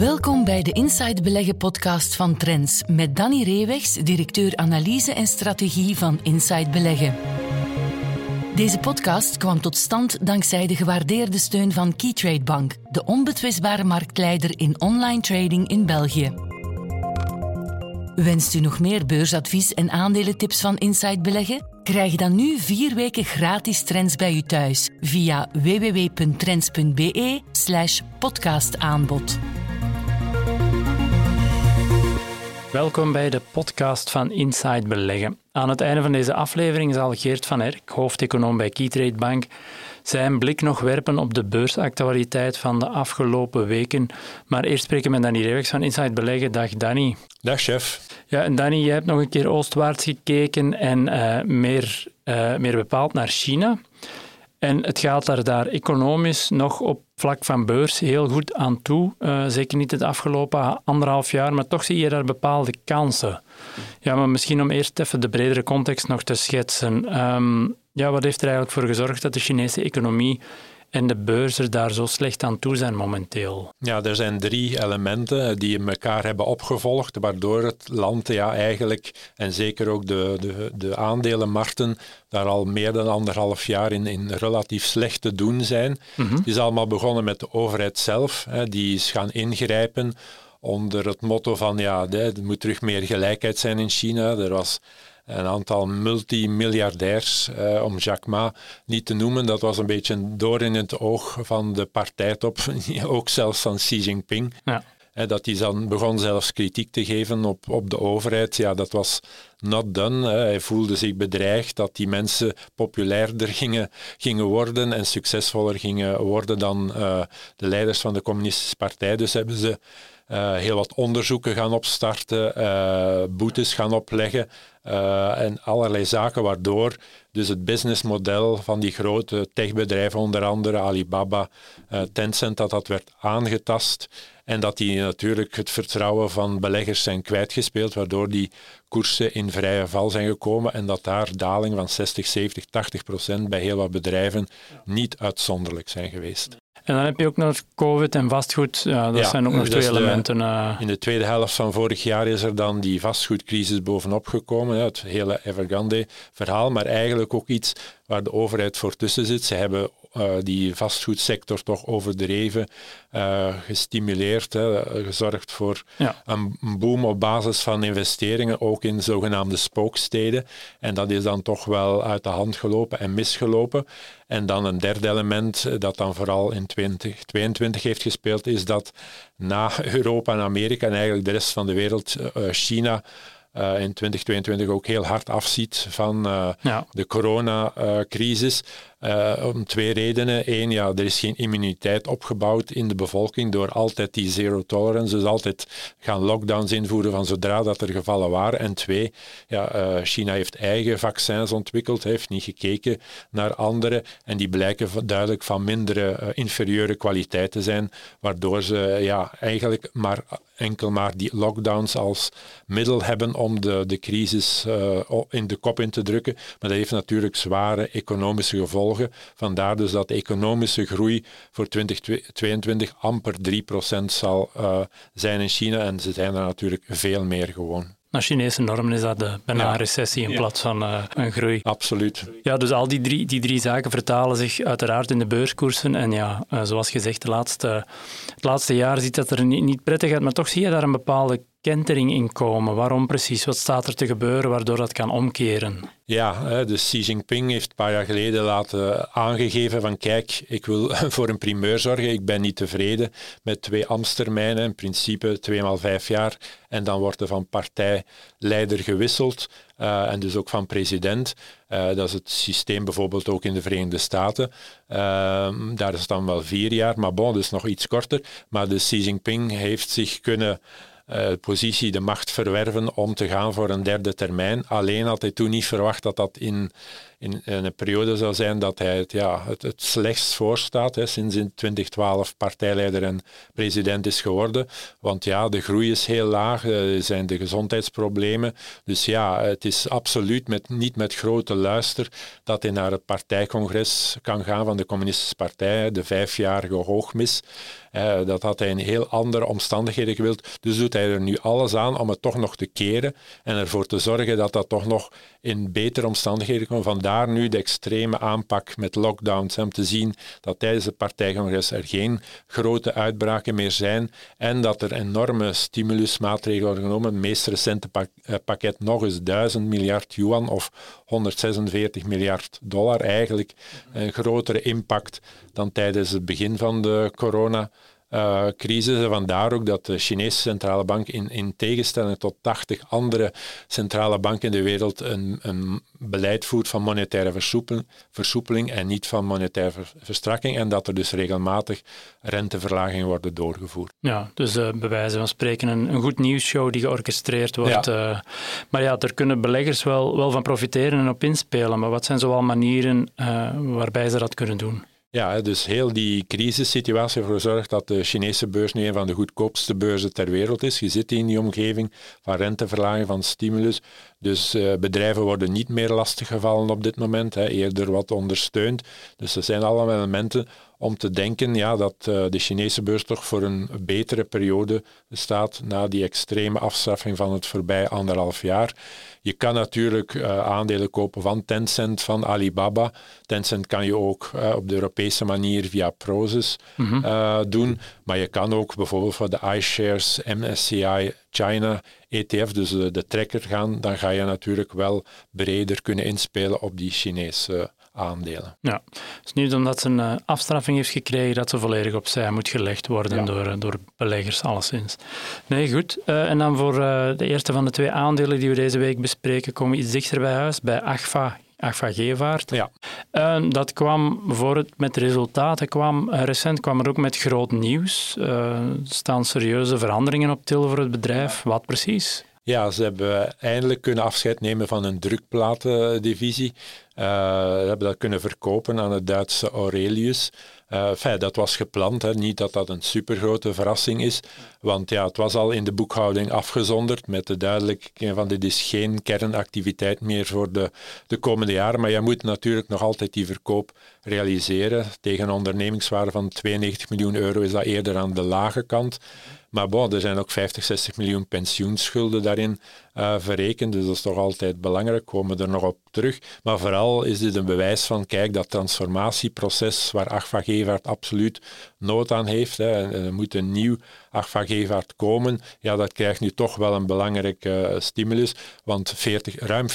Welkom bij de Inside Beleggen podcast van Trends met Danny Reewegs, directeur analyse en strategie van Inside Beleggen. Deze podcast kwam tot stand dankzij de gewaardeerde steun van Keytrade Bank, de onbetwistbare marktleider in online trading in België. Wenst u nog meer beursadvies en aandelentips van Inside Beleggen? Krijg dan nu vier weken gratis trends bij u thuis via www.trends.be slash podcastaanbod. Welkom bij de podcast van Inside Beleggen. Aan het einde van deze aflevering zal Geert van Erk, hoofdeconoom bij Keytrade Bank, zijn blik nog werpen op de beursactualiteit van de afgelopen weken. Maar eerst spreken we met Danny Rewex van Inside Beleggen. Dag Danny. Dag chef. Ja, en Danny, jij hebt nog een keer oostwaarts gekeken en uh, meer, uh, meer bepaald naar China. En het gaat er daar economisch nog op vlak van beurs heel goed aan toe. Uh, zeker niet het afgelopen anderhalf jaar, maar toch zie je daar bepaalde kansen. Ja, maar misschien om eerst even de bredere context nog te schetsen. Um, ja, wat heeft er eigenlijk voor gezorgd dat de Chinese economie en de beurzen daar zo slecht aan toe zijn momenteel? Ja, er zijn drie elementen die elkaar hebben opgevolgd, waardoor het land ja, eigenlijk, en zeker ook de, de, de aandelenmarkten, daar al meer dan anderhalf jaar in, in relatief slecht te doen zijn. Mm Het is allemaal begonnen met de overheid zelf, hè, die is gaan ingrijpen onder het motto van ja, er moet terug meer gelijkheid zijn in China. Er was een aantal multimiljardairs, uh, om Jack Ma niet te noemen. Dat was een beetje een door in het oog van de partijtop, ook zelfs van Xi Jinping. Ja. dat hij dan begon zelfs kritiek te geven op, op de overheid. Ja, dat was not done. Hij voelde zich bedreigd dat die mensen populairder gingen, gingen worden en succesvoller gingen worden dan uh, de leiders van de Communistische Partij. Dus hebben ze uh, heel wat onderzoeken gaan opstarten, uh, boetes gaan opleggen uh, en allerlei zaken waardoor dus het businessmodel van die grote techbedrijven, onder andere Alibaba, Tencent, dat dat werd aangetast en dat die natuurlijk het vertrouwen van beleggers zijn kwijtgespeeld, waardoor die koersen in vrije val zijn gekomen en dat daar dalingen van 60, 70, 80 procent bij heel wat bedrijven niet uitzonderlijk zijn geweest. En dan heb je ook nog COVID en vastgoed. Ja, dat zijn ook nog twee elementen. Eh. In de tweede helft van vorig jaar is er dan die vastgoedcrisis bovenop gekomen. Het hele Evergrande-verhaal, maar eigenlijk ook iets waar de overheid voor tussen zit. Ze hebben uh, die vastgoedsector toch overdreven uh, gestimuleerd, hè, gezorgd voor ja. een boom op basis van investeringen, ook in zogenaamde spooksteden. En dat is dan toch wel uit de hand gelopen en misgelopen. En dan een derde element eh, dat dan vooral in 2022 heeft gespeeld, is dat na Europa en Amerika en eigenlijk de rest van de wereld, China uh, in 2022 ook heel hard afziet van ja. de coronacrisis. Uh, om twee redenen. Eén, ja, er is geen immuniteit opgebouwd in de bevolking door altijd die zero tolerance, dus altijd gaan lockdowns invoeren van zodra dat er gevallen waren. En twee, ja, uh, China heeft eigen vaccins ontwikkeld, heeft niet gekeken naar andere en die blijken duidelijk van mindere, uh, inferieure kwaliteit te zijn, waardoor ze ja, eigenlijk maar enkel maar die lockdowns als middel hebben om de, de crisis in de kop in te drukken. Maar dat heeft natuurlijk zware economische gevolgen Vandaar dus dat de economische groei voor 2022 amper 3% zal uh, zijn in China. En ze zijn er natuurlijk veel meer gewoon. Naar Chinese normen is dat de, bijna ja. een recessie in plaats van uh, een groei. Absoluut. Ja, dus al die drie, die drie zaken vertalen zich uiteraard in de beurskoersen. En ja, uh, zoals gezegd, de laatste, het laatste jaar ziet dat er niet, niet prettig uit, maar toch zie je daar een bepaalde kentering in komen. Waarom precies? Wat staat er te gebeuren waardoor dat kan omkeren? Ja, dus Xi Jinping heeft een paar jaar geleden laten aangegeven van kijk, ik wil voor een primeur zorgen. Ik ben niet tevreden met twee ambtstermijnen, in principe twee maal vijf jaar. En dan wordt er van partijleider gewisseld. Uh, en dus ook van president. Uh, dat is het systeem bijvoorbeeld ook in de Verenigde Staten. Uh, daar is het dan wel vier jaar, maar bon, dus nog iets korter. Maar de Xi Jinping heeft zich kunnen positie de macht verwerven om te gaan voor een derde termijn. Alleen had hij toen niet verwacht dat dat in in, een periode zal zijn dat hij het, ja, het, het slechtst voorstaat hè, sinds in 2012 partijleider en president is geworden. Want ja, de groei is heel laag, er zijn de gezondheidsproblemen. Dus ja, het is absoluut met, niet met grote luister dat hij naar het partijcongres kan gaan van de Communistische Partij, de vijfjarige hoogmis. Uh, dat had hij in heel andere omstandigheden gewild. Dus doet hij er nu alles aan om het toch nog te keren en ervoor te zorgen dat dat toch nog in betere omstandigheden komt. Vandaar nu de extreme aanpak met lockdowns. Om te zien dat tijdens het partijcongres er geen grote uitbraken meer zijn en dat er enorme stimulusmaatregelen worden genomen. Het meest recente eh, pakket nog eens 1000 miljard yuan of 146 miljard dollar. Eigenlijk een grotere impact dan tijdens het begin van de corona uh, crisis. Vandaar ook dat de Chinese centrale bank in, in tegenstelling tot 80 andere centrale banken in de wereld een, een beleid voert van monetaire versoepeling, versoepeling en niet van monetaire verstrakking en dat er dus regelmatig renteverlagingen worden doorgevoerd. Ja, dus uh, bij wijze van spreken een, een goed nieuwsshow die georchestreerd wordt. Ja. Uh, maar ja, er kunnen beleggers wel, wel van profiteren en op inspelen, maar wat zijn zoal manieren waarbij ze dat kunnen doen? Ja, dus heel die crisissituatie ervoor zorgt dat de Chinese beurs nu een van de goedkoopste beurzen ter wereld is. Je zit in die omgeving van renteverlaging, van stimulus. Dus uh, bedrijven worden niet meer lastiggevallen op dit moment, hè, eerder wat ondersteund. Dus er zijn allemaal elementen om te denken ja, dat uh, de Chinese beurs toch voor een betere periode staat na die extreme afstraffing van het voorbij anderhalf jaar. Je kan natuurlijk uh, aandelen kopen van Tencent, van Alibaba. Tencent kan je ook uh, op de Europese manier via Proces mm doen. Maar je kan ook bijvoorbeeld voor de iShares MSCI China ETF, dus de, de trekker gaan. Dan ga je natuurlijk wel breder kunnen inspelen op die Chinese aandelen. Ja, dus niet omdat ze een uh, afstraffing heeft gekregen dat ze volledig opzij moet gelegd worden door, uh, door beleggers, alleszins. Nee, goed. Uh, en dan voor de eerste van de twee aandelen die we deze week bespreken, komen we iets dichter bij huis, bij Agfa. Agfa Gevaart. Ja. dat kwam voor het met resultaten kwam, recent kwam er ook met groot nieuws. er staan serieuze veranderingen op til voor het bedrijf. Wat precies? Ja, ze hebben eindelijk kunnen afscheid nemen van een drukplatendivisie. Uh, ze hebben dat kunnen verkopen aan het Duitse Aurelius. Uh, dat was gepland, hè. niet dat dat een supergrote verrassing is, want ja, het was al in de boekhouding afgezonderd met de duidelijkheid van dit is geen kernactiviteit meer voor de, de komende jaren, maar je moet natuurlijk nog altijd die verkoop realiseren. Tegen een ondernemingswaarde van 92 miljoen euro is dat eerder aan de lage kant. Maar bon, er zijn ook 50, 60 miljoen pensioenschulden daarin uh, verrekend, dus dat is toch altijd belangrijk, komen we er nog op terug. Maar vooral is dit een bewijs van, kijk, dat transformatieproces waar Agfa Gevaert absoluut nood aan heeft, hè, er moet een nieuw Agfa Gevaert komen, ja, dat krijgt nu toch wel een belangrijke uh, stimulus, want 40, ruim 40%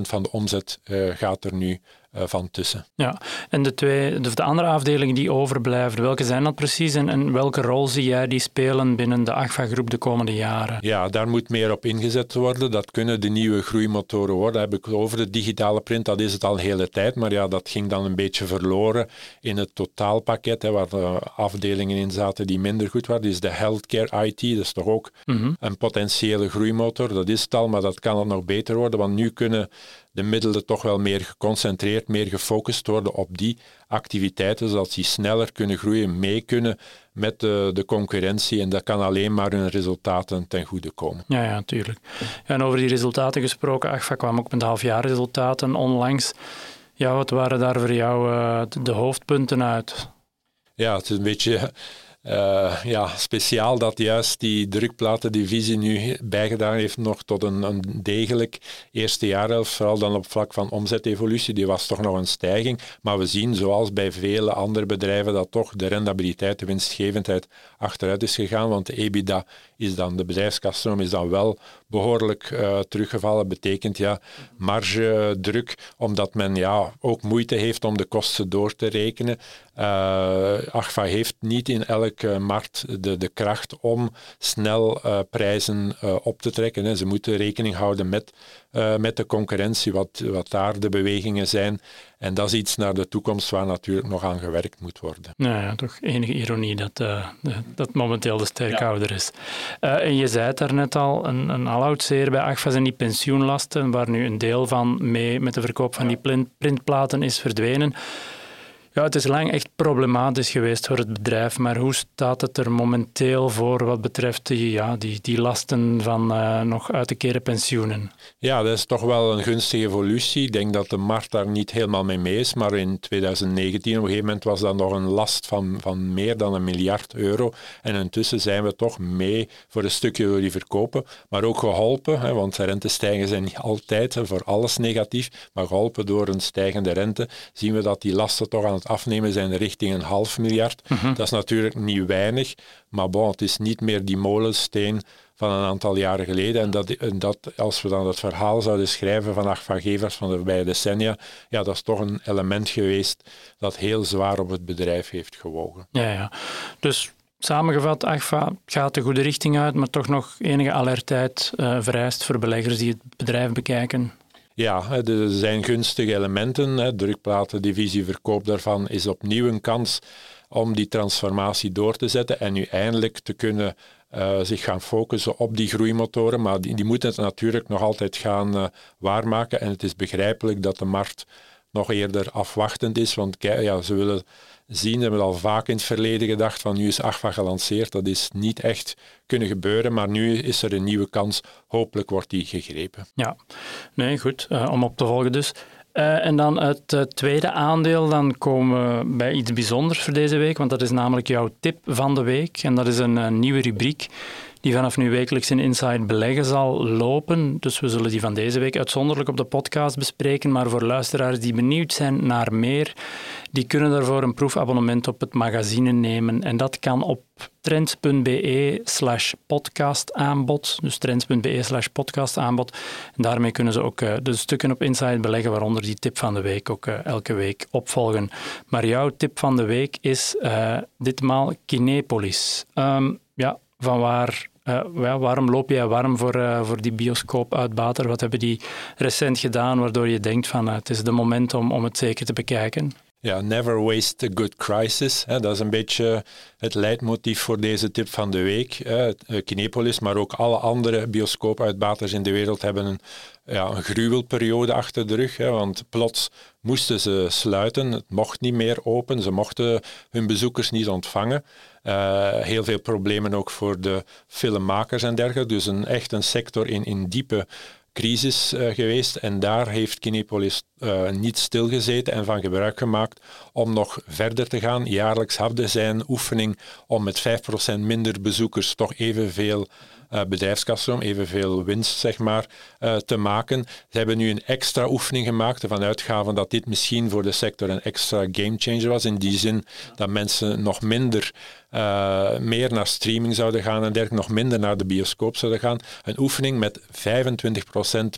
van de omzet uh, gaat er nu eh, van tussen. Ja, en de, twee, de, de andere afdelingen die overblijven, welke zijn dat precies en, en welke rol zie jij die spelen binnen de AGFA-groep de komende jaren? Ja, daar moet meer op ingezet worden. Dat kunnen de nieuwe groeimotoren worden. heb ik over de digitale print, dat is het al de hele tijd, maar ja, dat ging dan een beetje verloren in het totaalpakket, hè, waar de afdelingen in zaten die minder goed waren. Dus de healthcare IT, dat is toch ook mhm. een potentiële groeimotor. Dat is het al, maar dat kan nog beter worden, want nu kunnen de middelen toch wel meer geconcentreerd, meer gefocust worden op die activiteiten, zodat die sneller kunnen groeien, mee kunnen met de, de concurrentie. En dat kan alleen maar hun resultaten ten goede komen. Ja, ja, natuurlijk. en over die resultaten gesproken, Agfa kwam ook met de halfjaarresultaten onlangs. Ja, wat waren daar voor jou uh, de hoofdpunten uit? Ja, het is een beetje uh, ja, speciaal dat juist die drukplatendivisie nu bijgedaan heeft nog tot een, een degelijk eerste jaar, vooral dan op vlak van omzetevolutie. Die was toch nog een stijging. Maar we zien, zoals bij vele andere bedrijven, dat toch de rendabiliteit, de winstgevendheid achteruit is gegaan. Want de EBITDA is dan, de bedrijfskaststroom is dan wel behoorlijk uh, teruggevallen. Betekent ja, margedruk, omdat men ja, ook moeite heeft om de kosten door te rekenen. Uh, Agfa heeft niet in elke markt de, de kracht om snel uh, prijzen uh, op te trekken. Hè. Ze moeten rekening houden met, met de concurrentie, wat, wat daar de bewegingen zijn. En dat is iets naar de toekomst waar natuurlijk nog aan gewerkt moet worden. Nou ja, toch enige ironie dat, dat momenteel de sterkhouder is. en je zei het daarnet al, een, een aloudsheer bij Agfa zijn die pensioenlasten, waar nu een deel van mee met de verkoop van die printplaten is verdwenen. Ja, het is lang echt problematisch geweest voor het bedrijf, maar hoe staat het er momenteel voor wat betreft die, ja, die, die lasten van uh, nog uit te keren pensioenen? Ja, dat is toch wel een gunstige evolutie. Ik denk dat de markt daar niet helemaal mee mee is, maar in 2019 op een gegeven moment was dat nog een last van, van meer dan een miljard euro. En intussen zijn we toch mee voor een stukje door die verkopen, maar ook geholpen, hè, want rentestijgen zijn niet altijd voor alles negatief, maar geholpen door een stijgende rente zien we dat die lasten toch aan het afnemen zijn richting een half miljard. Mhm. Dat is natuurlijk niet weinig, maar bon, het is niet meer die molensteen van een aantal jaren geleden. En dat, en dat als we dan het verhaal zouden schrijven van achtvangevers van de voorbije decennia, ja, dat is toch een element geweest dat heel zwaar op het bedrijf heeft gewogen. Ja, ja. Dus Samengevat, AGFA gaat de goede richting uit, maar toch nog enige alertheid uh, vereist voor beleggers die het bedrijf bekijken. Ja, er zijn gunstige elementen. Drukplatendivisie verkoop daarvan is opnieuw een kans om die transformatie door te zetten en nu eindelijk te kunnen uh, zich gaan focussen op die groeimotoren. Maar die, moeten het natuurlijk nog altijd gaan uh, waarmaken. En het is begrijpelijk dat de markt nog eerder afwachtend is, want ja, ze willen zien. We hebben al vaak in het verleden gedacht van nu is AGFA gelanceerd. Dat is niet echt kunnen gebeuren, maar nu is er een nieuwe kans. Hopelijk wordt die gegrepen. Ja, nee, goed. Uh, om op te volgen dus. Uh, en dan het uh, tweede aandeel, dan komen we bij iets bijzonders voor deze week, want dat is namelijk jouw tip van de week. En dat is een nieuwe rubriek die vanaf nu wekelijks in Inside Beleggen zal lopen. Dus we zullen die van deze week uitzonderlijk op de podcast bespreken. Maar voor luisteraars die benieuwd zijn naar meer, die kunnen daarvoor een proefabonnement op het magazine nemen. En dat kan op trends.be slash podcastaanbod. Dus trends.be slash podcastaanbod. En daarmee kunnen ze ook uh, de stukken op Inside beleggen, waaronder die tip van de week ook uh, elke week opvolgen. Maar jouw tip van de week is uh, ditmaal Kinepolis. Um, ja, van waar ja, waarom loop jij warm voor, uh, voor die bioscoop uit Bater? Wat hebben die recent gedaan waardoor je denkt van uh, het is de moment om, om het zeker te bekijken? Ja, never waste a good crisis. Hè. Dat is een beetje het leidmotief voor deze tip van de week. Hè. Kinepolis, maar ook alle andere bioscoopuitbaters in de wereld hebben een, ja, een gruwelperiode achter de rug. Hè, want plots moesten ze sluiten. Het mocht niet meer open. Ze mochten hun bezoekers niet ontvangen. Uh, heel veel problemen ook voor de filmmakers en dergelijke. Dus een, echt een sector in, in diepe crisis uh, geweest. En daar heeft Kinepolis uh, niet stilgezeten en van gebruik gemaakt om nog verder te gaan. Jaarlijks hadden zij een oefening om met 5% minder bezoekers toch evenveel uh, evenveel winst zeg maar, uh, te maken. Ze hebben nu een extra oefening gemaakt ervan uitgaven dat dit misschien voor de sector een extra gamechanger was. In die zin dat mensen nog minder meer naar streaming zouden gaan en dergelijke, nog minder naar de bioscoop zouden gaan. Een oefening met 25%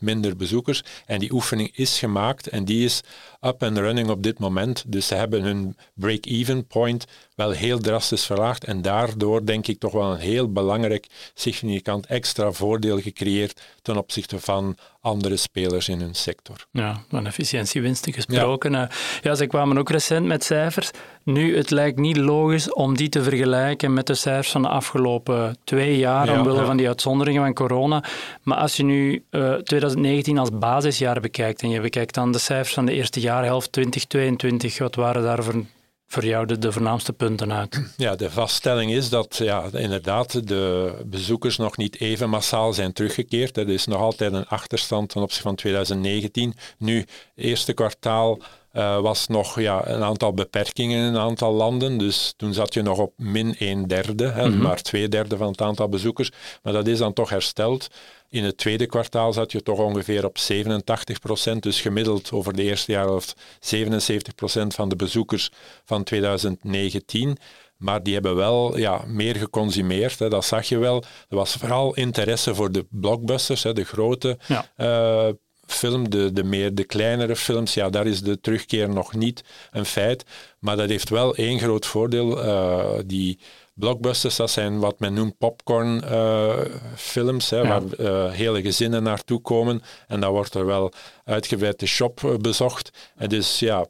minder bezoekers. En die oefening is gemaakt en die is up and running op dit moment. Dus ze hebben hun break-even point wel heel drastisch verlaagd en daardoor denk ik toch wel een heel belangrijk significant extra voordeel gecreëerd ten opzichte van andere spelers in hun sector. Ja, van efficiëntiewinsten gesproken. Ja. ja, ze kwamen ook recent met cijfers. Nu, het lijkt niet logisch om die te vergelijken met de cijfers van de afgelopen twee jaar, ja, omwille van die uitzonderingen van corona. Maar als je nu uh, eh, 2019 als basisjaar bekijkt en je bekijkt dan de cijfers van de eerste jaarhelft 2022, wat waren daar voor voor jou de, de voornaamste punten uit? Ja, de vaststelling is dat ja, inderdaad de bezoekers nog niet even massaal zijn teruggekeerd. Er is nog altijd een achterstand ten opzichte van 2019. Nu, eerste kwartaal uh, was nog ja, een aantal beperkingen in een aantal landen. Dus toen zat je nog op min een derde, hè, mhm. maar twee derde van het aantal bezoekers. Maar dat is dan toch hersteld. In het tweede kwartaal zat je toch ongeveer op 87 procent. Dus gemiddeld over de eerste helft 77 procent van de bezoekers van 2019. Maar die hebben wel ja, meer geconsumeerd. Hè. Dat zag je wel. Er was vooral interesse voor de blockbusters, hè, de grote ja. uh, film, de, de meer de kleinere films, ja, daar is de terugkeer nog niet een feit. Maar dat heeft wel één groot voordeel. Uh, die blockbusters, dat zijn wat men noemt popcorn uh, films, hè, waar uh, hele gezinnen naartoe komen. En dan wordt er wel uitgebreid de shop bezocht. En dus ja,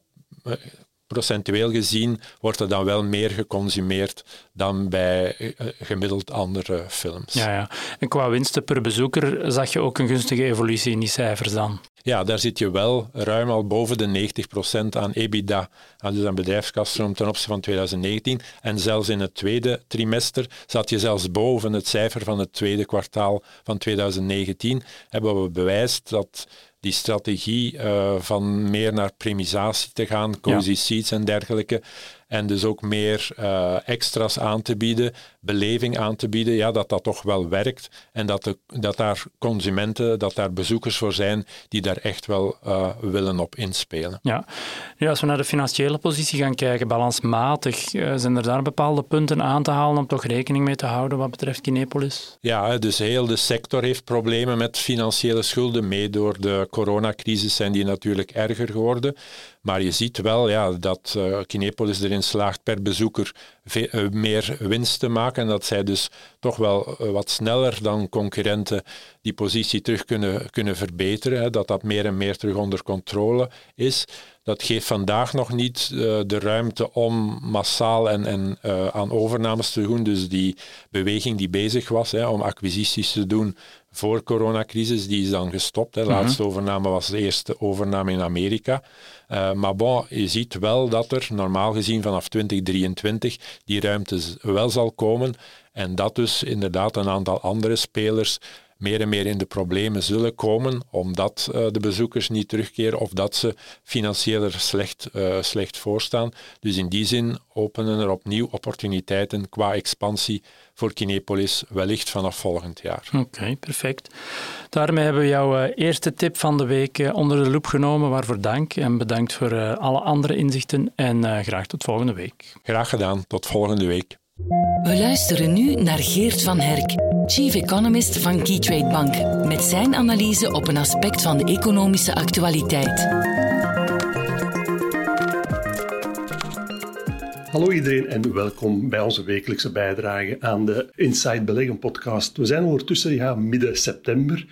procentueel gezien wordt er dan wel meer geconsumeerd dan bij eh, gemiddeld andere films. Ja, ja. En qua winsten per bezoeker zag je ook een gunstige evolutie in die cijfers dan? Ja, daar zit je wel ruim al boven de 90% aan EBITDA, dus aan bedrijfskaststroom ten opzichte van 2019. En zelfs in het tweede trimester zat je zelfs boven het cijfer van het tweede kwartaal van 2019. Hebben we bewijst dat die strategie uh, van meer naar premisatie te gaan, cozy ja. seats en dergelijke, en dus ook meer uh, extra's aan te bieden, beleving aan te bieden, ja, dat dat toch wel werkt en dat, de, dat daar consumenten, dat daar bezoekers voor zijn die daar echt wel uh, willen op inspelen. Ja. Nu, als we naar de financiële positie gaan kijken, balansmatig, uh, zijn er daar bepaalde punten aan te halen om toch rekening mee te houden wat betreft Kinepolis? Ja, dus heel de sector heeft problemen met financiële schulden. Mee door de coronacrisis zijn die natuurlijk erger geworden. Maar je ziet wel ja, dat uh, Kinepolis erin slaagt per bezoeker uh, meer winst te maken. En dat zij dus toch wel uh, wat sneller dan concurrenten die positie terug kunnen, kunnen verbeteren. Hè, dat dat meer en meer terug onder controle is. Dat geeft vandaag nog niet de ruimte om massaal en, en aan overnames te doen. Dus die beweging die bezig was hè, om acquisities te doen voor coronacrisis, die is dan gestopt. De laatste mm -hmm. overname was de eerste overname in Amerika. Uh, maar bon, je ziet wel dat er normaal gezien vanaf 2023 die ruimte wel zal komen. En dat dus inderdaad een aantal andere spelers meer en meer in de problemen zullen komen, omdat uh, de bezoekers niet terugkeren of dat ze financieel slecht, uh, slecht voorstaan. Dus in die zin openen er opnieuw opportuniteiten qua expansie voor Kinepolis, wellicht vanaf volgend jaar. Oké, okay, perfect. Daarmee hebben we jouw uh, eerste tip van de week onder de loep genomen, waarvoor dank. En bedankt voor alle andere inzichten en graag tot volgende week. Graag gedaan, tot volgende week. We luisteren nu naar Geert van Herk, Chief Economist van Keytrade Bank, met zijn analyse op een aspect van de economische actualiteit. Hallo iedereen en welkom bij onze wekelijkse bijdrage aan de Inside Beleggen podcast. We zijn ondertussen ja, midden september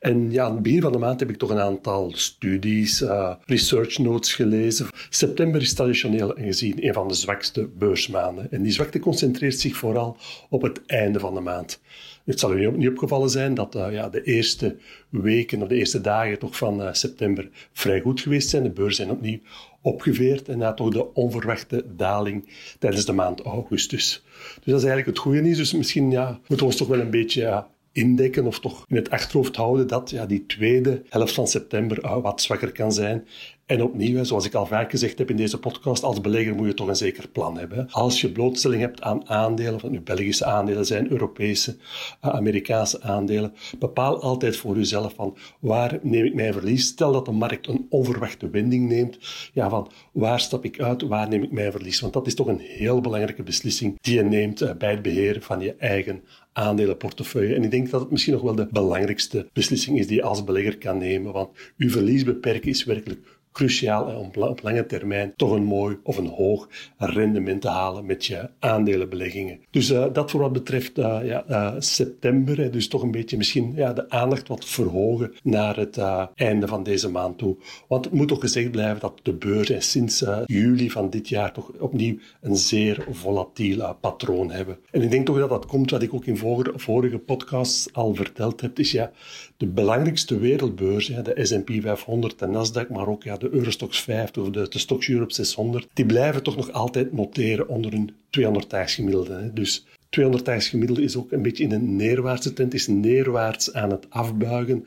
en ja, aan het begin van de maand heb ik toch een aantal studies, uh, research notes gelezen. September is traditioneel gezien een van de zwakste beursmaanden en die zwakte concentreert zich vooral op het einde van de maand. Het zal u niet opgevallen zijn dat uh, ja, de eerste weken of de eerste dagen toch van uh, september vrij goed geweest zijn. De beurzen zijn opnieuw opgeveerd en na toch de onverwachte daling tijdens de maand augustus. Dus dat is eigenlijk het goede nieuws. Dus misschien ja, moeten we ons toch wel een beetje ja, indekken of toch in het achterhoofd houden dat ja, die tweede helft van september uh, wat zwakker kan zijn. En opnieuw, zoals ik al vaak gezegd heb in deze podcast, als belegger moet je toch een zeker plan hebben. Als je blootstelling hebt aan aandelen, of het nu Belgische aandelen zijn, Europese, uh, Amerikaanse aandelen, bepaal altijd voor jezelf van waar neem ik mijn verlies. Stel dat de markt een onverwachte wending neemt, ja, van waar stap ik uit, waar neem ik mijn verlies. Want dat is toch een heel belangrijke beslissing die je neemt uh, bij het beheren van je eigen aandelenportefeuille. En ik denk dat het misschien nog wel de belangrijkste beslissing is die je als belegger kan nemen, want uw verlies beperken is werkelijk cruciaal om op lange termijn toch een mooi of een hoog rendement te halen met je aandelenbeleggingen. Dus uh, dat voor wat betreft uh, ja, uh, september, dus toch een beetje misschien ja, de aandacht wat verhogen naar het einde van deze maand toe. Want het moet toch gezegd blijven dat de beurzen sinds juli van dit jaar toch opnieuw een zeer volatiel patroon hebben. En ik denk toch dat dat komt wat ik ook in vorige, vorige podcasts al verteld heb, is ja, de belangrijkste wereldbeurzen, de S&P 500, de Nasdaq, maar ook ja, de Eurostox 50 of de, de Stoxx Europe 600, die blijven toch nog altijd noteren onder hun 200-daags gemiddelde. Dus 200-daags gemiddelde is ook een beetje in een neerwaartse trend, is neerwaarts aan het afbuigen.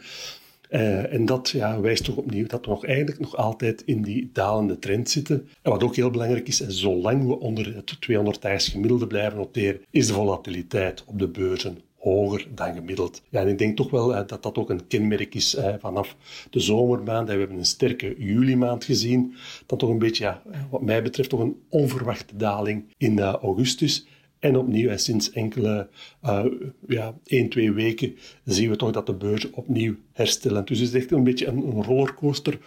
Uh, en dat ja, wijst toch opnieuw dat we nog eigenlijk nog altijd in die dalende trend zitten. En wat ook heel belangrijk is, zolang we onder het 200-daags gemiddelde blijven noteren, is de volatiliteit op de beurzen hoger dan gemiddeld. Ja, ik denk toch wel uh, dat dat ook een kenmerk is uh, vanaf de zomermaand. We hebben een sterke juli-maand gezien. Dat toch een beetje, ja, wat mij betreft, toch een onverwachte daling in uh, augustus. En opnieuw, sinds enkele, uh, ja, één, twee weken, zien we toch dat de beurzen opnieuw herstellen. Dus het is echt een beetje een, rollercoaster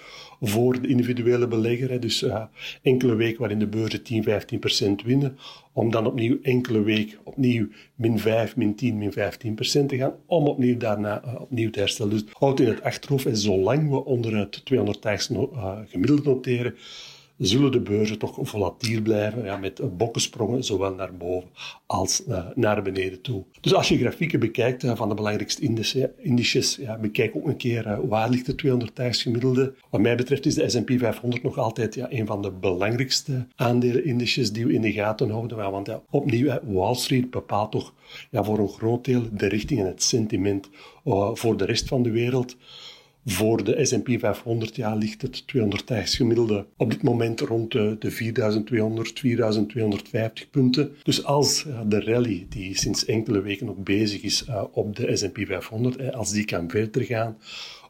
voor de individuele belegger. Dus uh, enkele weken waarin de beurzen 10, 15 procent winnen, om dan opnieuw enkele week opnieuw min 5, min 10, min 15 procent te gaan, om opnieuw daarna uh, opnieuw te herstellen. Dus houd in het achterhoofd, en zolang we onder het 200 daags gemiddelde noteren, zullen de beurzen toch volatiel blijven, ja, met bokkensprongen zowel naar boven als uh, naar beneden toe. Dus als je grafieken bekijkt uh, van de belangrijkste indices, ja, bekijk ook een keer uh, waar ligt de 200 daags gemiddelde. Wat mij betreft is de S&P 500 nog altijd ja, een van de belangrijkste aandelenindices die we in de gaten houden. Want ja, opnieuw, Wall Street bepaalt toch ja, voor een groot deel de richting en het sentiment voor de rest van de wereld. Voor de S&P 500 ja, ligt het 200 gemiddelde op dit moment rond de, de 4200, 4250 punten. Dus als de rally die sinds enkele weken nog bezig is uh, op de S&P 500, als die kan verder gaan,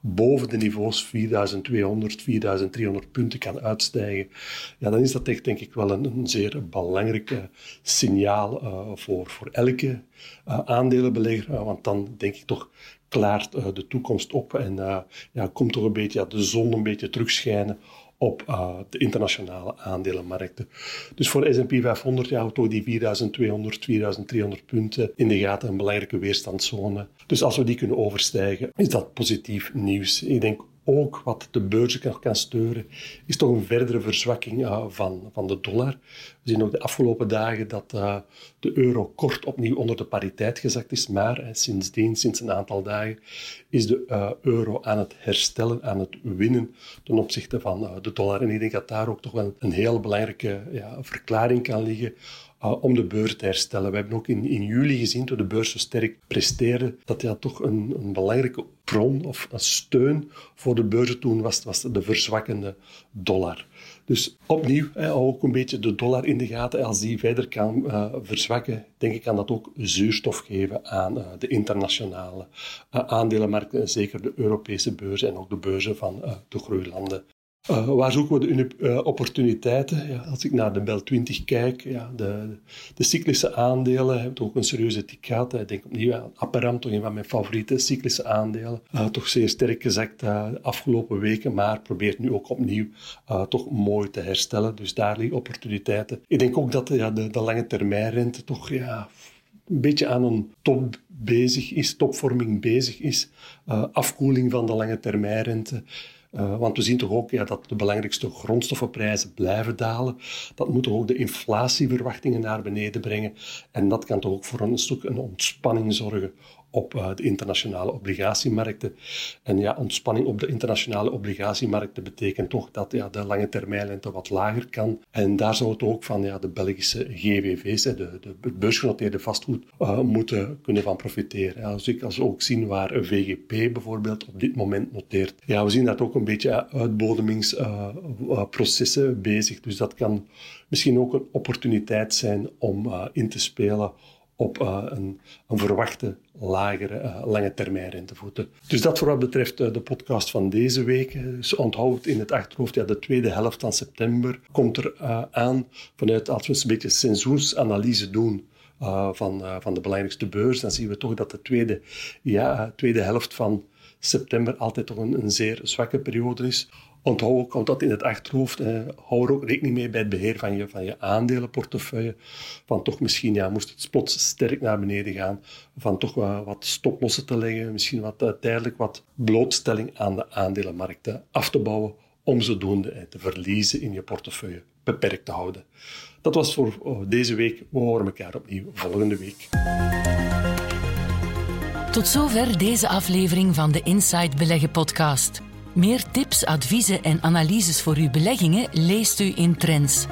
boven de niveaus 4200, 4300 punten kan uitstijgen, ja, dan is dat echt denk ik wel een, zeer belangrijk signaal uh, voor, voor elke uh, aandelenbelegger. want dan denk ik toch klaart uh, de toekomst op en uh, ja, komt toch een beetje ja, de zon een beetje terugschijnen op uh, de internationale aandelenmarkten. Dus voor de S&P 500 ja, houdt toch die 4200, 4300 punten in de gaten een belangrijke weerstandszone. Dus als we die kunnen overstijgen, is dat positief nieuws. Ik denk ook wat de beurzen kan, kan steuren, is toch een verdere verzwakking van, van de dollar. We zien ook de afgelopen dagen dat uh, de euro kort opnieuw onder de pariteit gezakt is, maar uh, sindsdien, sinds een aantal dagen, is de uh, euro aan het herstellen, aan het winnen ten opzichte van de dollar. En ik denk dat daar ook toch wel een heel belangrijke ja, verklaring kan liggen om de beurs te herstellen. We hebben ook in, in juli gezien, toen de beurs zo sterk presteerde, dat ja, toch een, een belangrijke bron of een steun voor de beurzen toen was, was de verzwakkende dollar. Dus opnieuw, ook een beetje de dollar in de gaten. Als die verder kan uh, verzwakken, denk ik, kan dat ook zuurstof geven aan uh, de internationale uh, aandelenmarkten, zeker de Europese beurzen en ook de beurzen van de groeilanden. Uh, waar zoeken we de uh, opportuniteiten? Ja, als ik naar de Bel 20 kijk, ja, de, de cyclische aandelen hebben ook een serieuze tik gehad. Ik denk opnieuw aan Apparam, toch een van mijn favoriete cyclische aandelen. Uh, toch zeer sterk gezakt de afgelopen weken, maar probeert nu ook opnieuw toch mooi te herstellen. Dus daar liggen opportuniteiten. Ik denk ook dat ja, de, de lange termijnrente toch ja, een beetje aan een top bezig is, topvorming bezig is. afkoeling van de lange termijnrente. Uh, want we zien toch ook ja, dat de belangrijkste grondstoffenprijzen blijven dalen. Dat moet ook de inflatieverwachtingen naar beneden brengen. En dat kan toch ook voor een stuk een ontspanning zorgen op uh, de internationale obligatiemarkten. En ja, ontspanning op de internationale obligatiemarkten betekent toch dat ja, de lange termijnrente wat lager kan. En daar zou het ook van ja, de Belgische GVV's, de, de beursgenoteerde vastgoed, uh, moeten kunnen van profiteren. Als, ik, als we ook zien waar VGP bijvoorbeeld op dit moment noteert. Ja, we zien dat ook een beetje uitbodemingsprocessen uh, bezig. Dus dat kan misschien ook een opportuniteit zijn om in te spelen op uh, een, verwachte lagere uh, lange termijn rentevoeten. Dus dat voor wat betreft uh, de podcast van deze week. Dus onthoud in het achterhoofd, ja, de tweede helft van september komt er aan vanuit, als we een beetje seizoensanalyse doen, van, van de belangrijkste beurs, dan zien we toch dat de tweede, ja, tweede helft van september altijd toch een, een zeer zwakke periode is. Onthoud ook dat in het achterhoofd. Eh, hou er ook rekening mee bij het beheer van je, van je aandelenportefeuille. Van toch misschien, ja, moest het plots sterk naar beneden gaan, van toch wat, wat stoplossen te leggen, misschien wat uh, tijdelijk wat blootstelling aan de aandelenmarkten af te bouwen, om zodoende eh, te verliezen in je portefeuille beperkt te houden. Dat was voor oh, deze week. We horen elkaar opnieuw volgende week. Tot zover deze aflevering van de Inside Beleggen podcast. Meer tips, adviezen en analyses voor uw beleggingen leest u in Trends.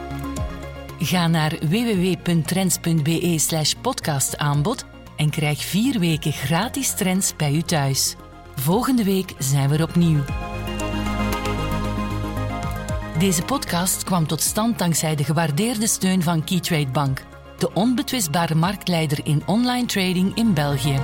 Ga naar www.trends.be podcastaanbod en krijg vier weken gratis trends bij u thuis. Volgende week zijn we er opnieuw. Deze podcast kwam tot stand dankzij de gewaardeerde steun van Keytrade Bank, de onbetwistbare marktleider in online trading in België.